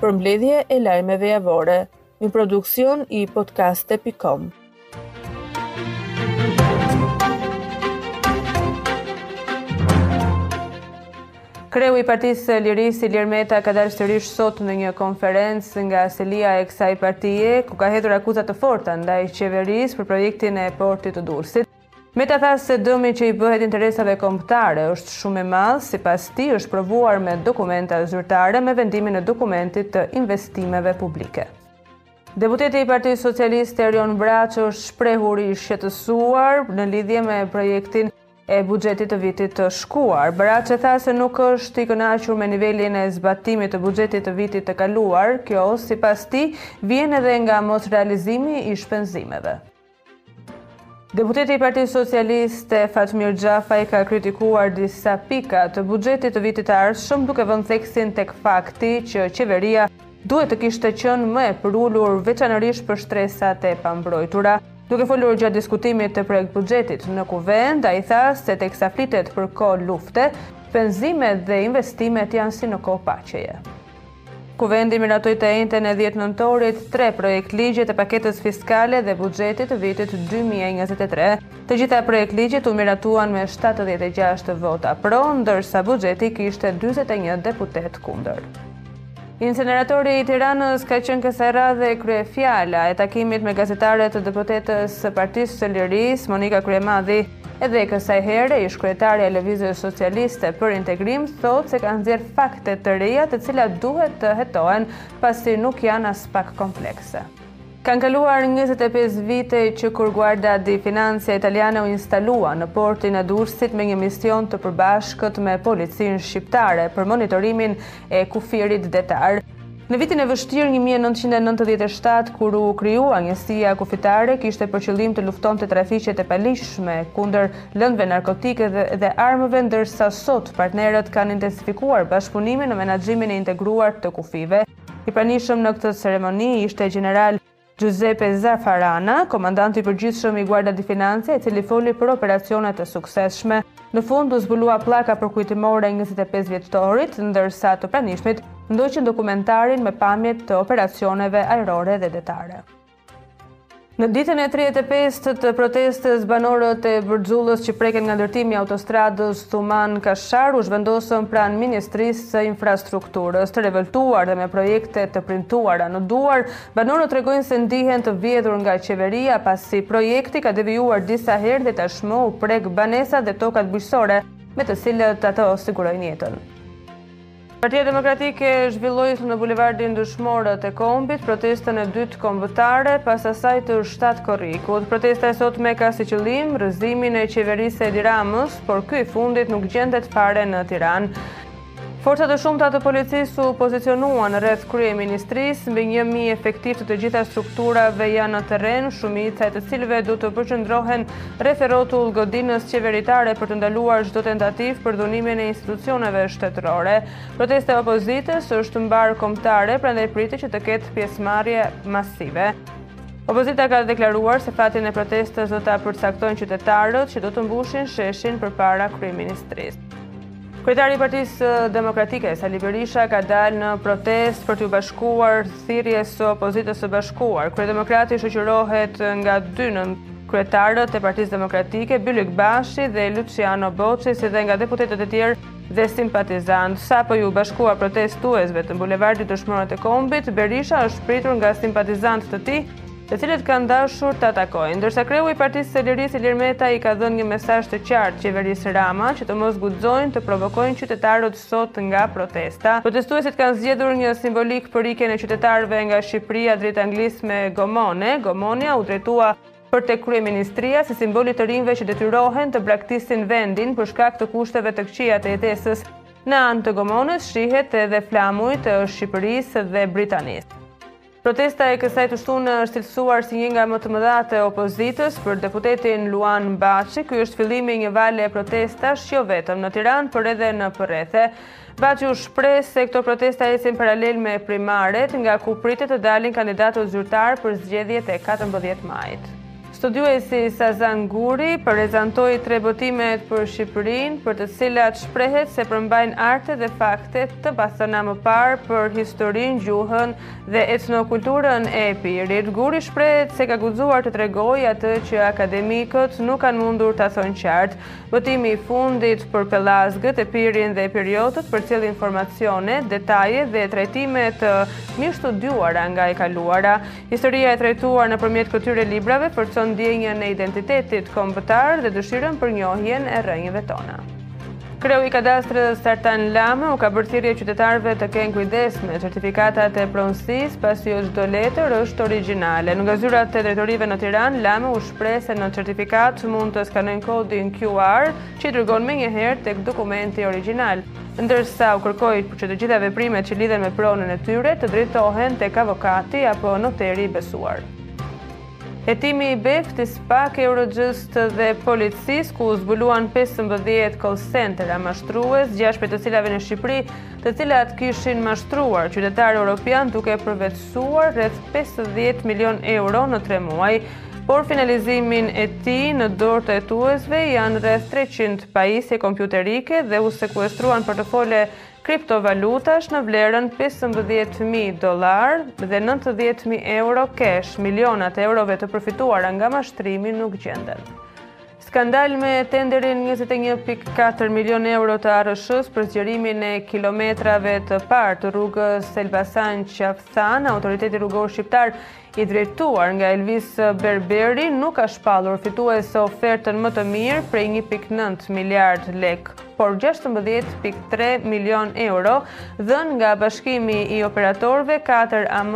përmbledhje e lajmeve javore, një produksion i podcast.com. Kreu i Partisë së Lirisë, Ilir Meta ka dalë sërish sot në një konferencë nga selia e kësaj partie, ku ka hedhur akuza të forta ndaj qeverisë për projektin e Portit të Durrësit. Meta tha se dëmi që i bëhet interesave kombëtare është shumë i madh, sipas tij është provuar me dokumenta zyrtare me vendimin e dokumentit të investimeve publike. Deputeti i Partisë Socialiste Erion Braço është shprehur i shqetësuar në lidhje me projektin e buxhetit të vitit të shkuar. Braçe tha se nuk është i kënaqur me nivelin e zbatimit të buxhetit të vitit të kaluar. Kjo, sipas tij, vjen edhe nga mosrealizimi i shpenzimeve. Deputeti i Partisë Socialiste Fatmir Xhafaj ka kritikuar disa pika të buxhetit të vitit të ardhshëm duke vënë theksin tek fakti që qeveria Duhet të kishte qenë më e përulur, veçanërisht për shtresat e pambrojtura. Duke folur gjatë diskutimit të projektbuxhetit në Kuvend, ai tha se teksa flitet për kohë lufte, shpenzimet dhe investimet janë si në kohë paqeje. Kuvendi miratoi të enjten e dhjetë nëntorit tre projektligje të paketës fiskale dhe buxhetit të vitit dy mijë e njëzet e tre. Të gjitha projektligjet u miratuan me shtatëdhjetë e gjashtë vota pro, ndërsa buxheti kishte dyzet e një deputetë kundër. Inceneratori i Tiranës ka qenë kësaj radhe kryefjala e takimit me gazetarët të deputetës së Partisë së Lirisë, Monika Kryemadhi, edhe kësaj here ish-kryetarja e Lëvizjes Socialiste për Integrim thotë se ka nxjerrë fakte të reja të cilat duhet të hetohen, pasi nuk janë aspak komplekse. Kanë kaluar njëzet e pesë vite që kur Guarda di Finanza italiane u instalua në portin e Durrësit me një mision të përbashkët me policinë shqiptare për monitorimin e kufirit detar. Në vitin e vështirë 1997, kur u krijua njësia kufitare, kishte për qëllim të luftonte trafiqet e paligjshme kundër lëndëve narkotike dhe, dhe armëve, ndërsa sot partnerët kanë intensifikuar bashkëpunimin në menaxhimin e integruar të kufive. I pranishëm në këtë ceremoni ishte gjeneral Giuseppe Zaffarana, komandanti i përgjithshëm i Guarda di Finanza, i cili foli për operacionet e suksesshme. Në fund u zbulua pllaka përkujtimore e 25 vjetorit, ndërsa të pranishmit ndoqën dokumentarin me pamje të operacioneve ajrore dhe detare. Në ditën e 35 të protestës, banorët e Bërxullës që preken nga ndërtimi i autostradës Thuman Kashar u zhvendosën pranë Ministrisë së Infrastrukturës. Të revoltuar dhe me projekte të printuara në duar, banorët tregojnë se ndihen të vjedhur nga qeveria pasi projekti ka devijuar disa herë dhe tashmë u prek banesat dhe tokat bujqësore me të cilat ata sigurojnë jetën. Partia Demokratike zhvilloi sot në Bulevardin Dëshmorët e Kombit protestën e dytë kombëtare pas asaj të 7 korrikut. Protesta e sotme ka si qëllim rrëzimin e qeverisë së Edi Ramës, por ky i fundit nuk gjendet fare në Tiranë. Forca të shumta të policisë u pozicionuan rreth kryeministrisë, mbi 1000 efektivë të të gjitha strukturave janë në terren, shumica e të cilëve do të përqendrohen rreth e rrotull godinës qeveritare për të ndaluar çdo tentativë për dhunimin e institucioneve shtetërore. Protesta e opozitës është mbarëkombëtare, prandaj pritet që të ketë pjesëmarrje masive. Opozita ka deklaruar se fatin e protestës do ta përcaktojnë qytetarët që do të mbushin sheshin përpara kryeministrisë. Kryetari i Partisë Demokratike, Sali Berisha, ka dalë në protestë për t'iu bashkuar thirrjes së opozitës së bashkuar. Kryedemokrati shoqërohet nga dy nënkryetarët e Partisë Demokratike, Bylykbashi dhe Luçiano Boçi, si dhe nga deputetët e tjerë dhe simpatizantë. Sapo iu bashkua protestuesve të bulevardit dëshmorët e kombit, Berisha është pritur nga simpatizantë të tij, të cilët kanë dashur ta takojnë, ndërsa kreu i Partisë së Lirisë Ilir Meta i ka dhënë një mesazh të qartë qeverisë Rama që të mos guxojnë të provokojnë qytetarët sot nga protesta. Protestuesit kanë zgjedhur një simbolikë për ikjen e qytetarëve nga Shqipëria drejt Anglisë me gomone. Gomonja u drejtua për tek kryeministria si simbol i të rinjve që detyrohen të braktisin vendin për shkak të kushteve të këqija të jetesës. Në anë të gomones shihen edhe flamuj të Shqipërisë dhe Britanisë. Protesta e kësaj të shtune është cilësuar si një nga më të mëdhat e opozitës për deputetin Luan Baçi. Ky është fillimi i një vale protestash jo vetëm në Tiranë, por edhe nëpër rrethe. Baçi u shpreh se këto protesta ecin paralel me primaret, nga ku pritet të dalin kandidatët zyrtarë për zgjedhjet e 14 majit. Studiuesi Sazan Guri prezantoi tre botimet për Shqipërinë, për të cilat shprehet se përmbajnë harta dhe fakte të pathëna më parë për historinë, gjuhën dhe etnokulturën e Epirit. Guri shprehet se ka guxuar të tregojë atë që akademikët nuk kanë mundur ta thonë qartë. Botimi i fundit për Pellazgët, Epirin dhe epirotët përcjell informacione, detaje dhe trajtime të mirëstudiuara nga e kaluara. Historia e trajtuar nëpërmjet këtyre librave përçon ndjenjën e identitetit kombëtar dhe dëshirën për njohjen e rrënjëve tona. Kreu i kadastrës Artan Lame u ka bërë thirrje qytetarëve të kenë kujdes me certifikatat e pronësisë, pasi jo çdo letër është origjinale. Nga zyrat e drejtorive në Tiranë, Lame u shpreh se në certifikatë mund të skanojnë kodin QR, që i dërgon menjëherë tek dokumenti origjinal. ndërsa u kërkoi që të gjitha veprimet që lidhen me pronën e tyre të drejtohen tek avokati apo noteri i besuar. Hetimi i beftë i SPAK, Eurojust dhe policisë, ku u zbuluan 15 call centera mashtrues, gjashtë prej të cilave në Shqipëri, të cilat kishin mashtruar qytetarë europian duke përvetësuar rreth 50 milion euro në tre muaj, Për finalizimin e tij në dorë të hetuesve janë rreth treqind pajisje kompjuterike dhe u sekuestruan portofole kriptovalutash në vlerën pesëmbëdhjetë mijë dollarë dhe nëntëdhjetë mijë euro cash, milionat e eurove të përfituara nga mashtrimi nuk gjenden. Skandal me tenderin 21.4 milion euro të ARRSH-së për zgjerimin e kilometrave të parë të rrugës Elbasan Qafë Thanë, autoriteti rrugor shqiptar i drejtuar nga Elvis Berberi nuk ka shpallur fituese ofertën më të mirë prej 1.9 miliard lek, apo 16.3 milion euro dhënë nga bashkimi i operatorëve 4 AM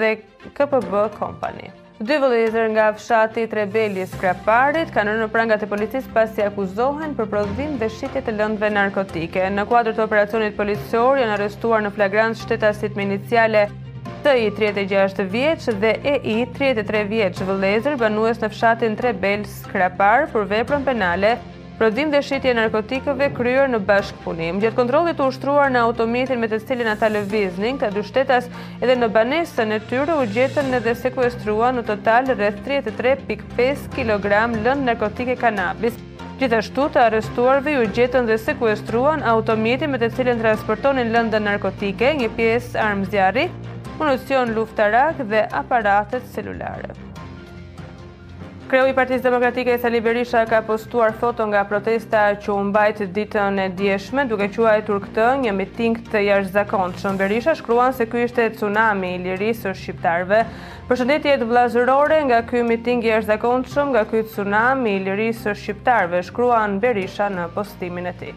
dhe KPB Company. Dy vëllezër nga fshati Trebël i Skraparit kanë rënë në prangat e policisë pasi akuzohen për prodhim dhe shitje të lëndëve narkotike. Në kuadër të operacionit policor janë arrestuar në flagrancë shtetasit me iniciale T.I 36 vjeç dhe E.I 33 vjeç vëllezër banues në fshatin Trebël Skrapar për veprën penale prodhim dhe shitje e narkotikëve kryer në bashkëpunim. Gjatë kontrollit të ushtruar në automjetin me të cilin ata lëviznin, këta dy shtetas edhe në banesën e tyre u gjetën edhe sekuestruan në total rreth 33.5 kg lëndë narkotike kanabis. Gjithashtu, të arrestuarve iu gjetën dhe sekuestruan automjeti me të cilën transportonin lëndën narkotike, një pjesë armë zjarri, municion luftarak dhe aparatet celulare. Kreu i Partisë Demokratike Sali Berisha ka postuar foto nga protesta që u mbajt ditën e djeshme, duke e quajtur këtë një miting të jashtëzakonshëm. Berisha shkruan se ky ishte tsunami i lirisë së shqiptarëve. Përshëndetjet vllazërore nga ky miting i jashtëzakonshëm, nga ky tsunami i lirisë së shqiptarëve, shkruan Berisha në postimin e tij.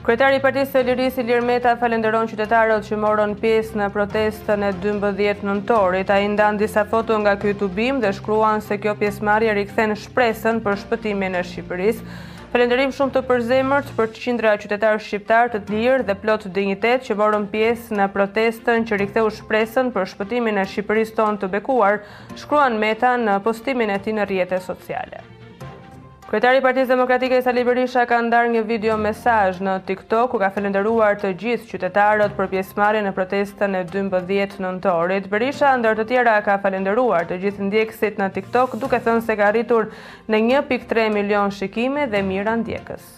Kryetari i Partisë së Lirisë Ilir Meta falenderon qytetarët që morën pjesë në protestën e 12 nëntorit. Ai ndan disa foto nga ky tubim dhe shkruan se kjo pjesëmarrje rikthen shpresën për shpëtimin e Shqipërisë. Falënderim shumë të përzemërt për të qindra qytetarë shqiptarë të lirë dhe plot dinjitet që morën pjesë në protestën që riktheu shpresën për shpëtimin e Shqipërisë tonë të bekuar, shkruan Meta në postimin e tij në rrjete sociale. Kryetari i Partisë Demokratike Sali Berisha ka ndarë një video mesazh në TikTok ku ka falënderuar të gjithë qytetarët për pjesëmarrjen në protestën e 12 nëntorit. Berisha ndër të tjera ka falënderuar të gjithë ndjekësit në TikTok duke thënë se ka arritur Në një pikë tre milion shikime dhe mijëra ndjekës.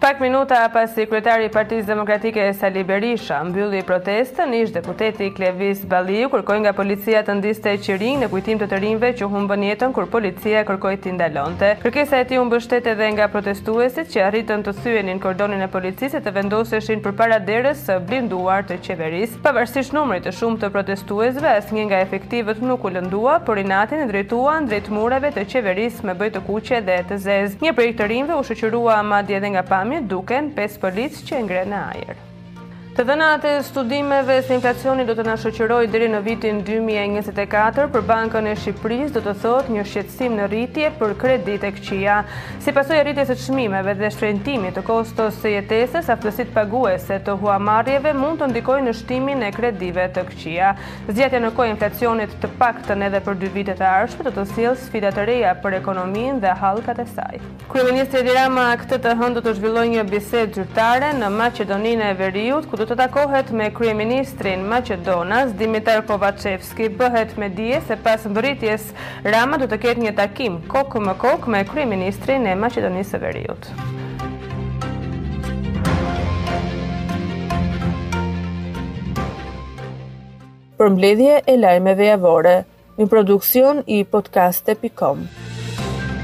Pak minuta pasi kryetari i Partisë Demokratike Sali Berisha mbylli protestën, ish deputeti Klevis Balliu kërkoi nga policia të ndizte qirinj në kujtim të të rinjve që humbën jetën kur policia e kërkoi t'i ndalonte. Kërkesa e tij u mbështet edhe nga protestuesit që arritën të thyenin kordonin e policisë e të vendoseshin përpara derës së blinduar të qeverisë. Pavarësisht numrit të shumë të protestuesve, asnjë nga efektivët nuk u lëndua, por inatin e drejtuan drejt mureve të qeverisë me bojë të kuqe dhe të zezë. Një prej të rinjve u shoqërua madje dhe nga pamjet duken pesë policë që e ngrenë në ajër. Të dhënat e studimeve se inflacioni do të na shoqërojë deri në vitin 2024 për Bankën e Shqipërisë do të thotë një shqetësim në rritje për kreditë e këqija. Si pasojë e rritjes së çmimeve dhe shtrenjtimit të kostos së jetesës, aftësitë paguese të huamarrjeve mund të ndikojnë në shtimin e kredive të këqija. Zgjatja në kohë e inflacionit, të paktën edhe për dy vitet e ardhshme, do të sjellë sfida të reja për ekonominë dhe hallkat e saj. Kryeministri Edi Rama këtë të hënë do të zhvillojë një bisedë zyrtare në Maqedoninë e Veriut, ku do të takohet me kryeministrin maqedonas, Dimitar Kovaçevski, bëhet me dije se pas mbërritjes Rama do të ketë një takim kokë më kokë me kryeministrin e Maqedonisë së Veriut. përmbledhje e lajmeve javore, një produksion i podcaste.com.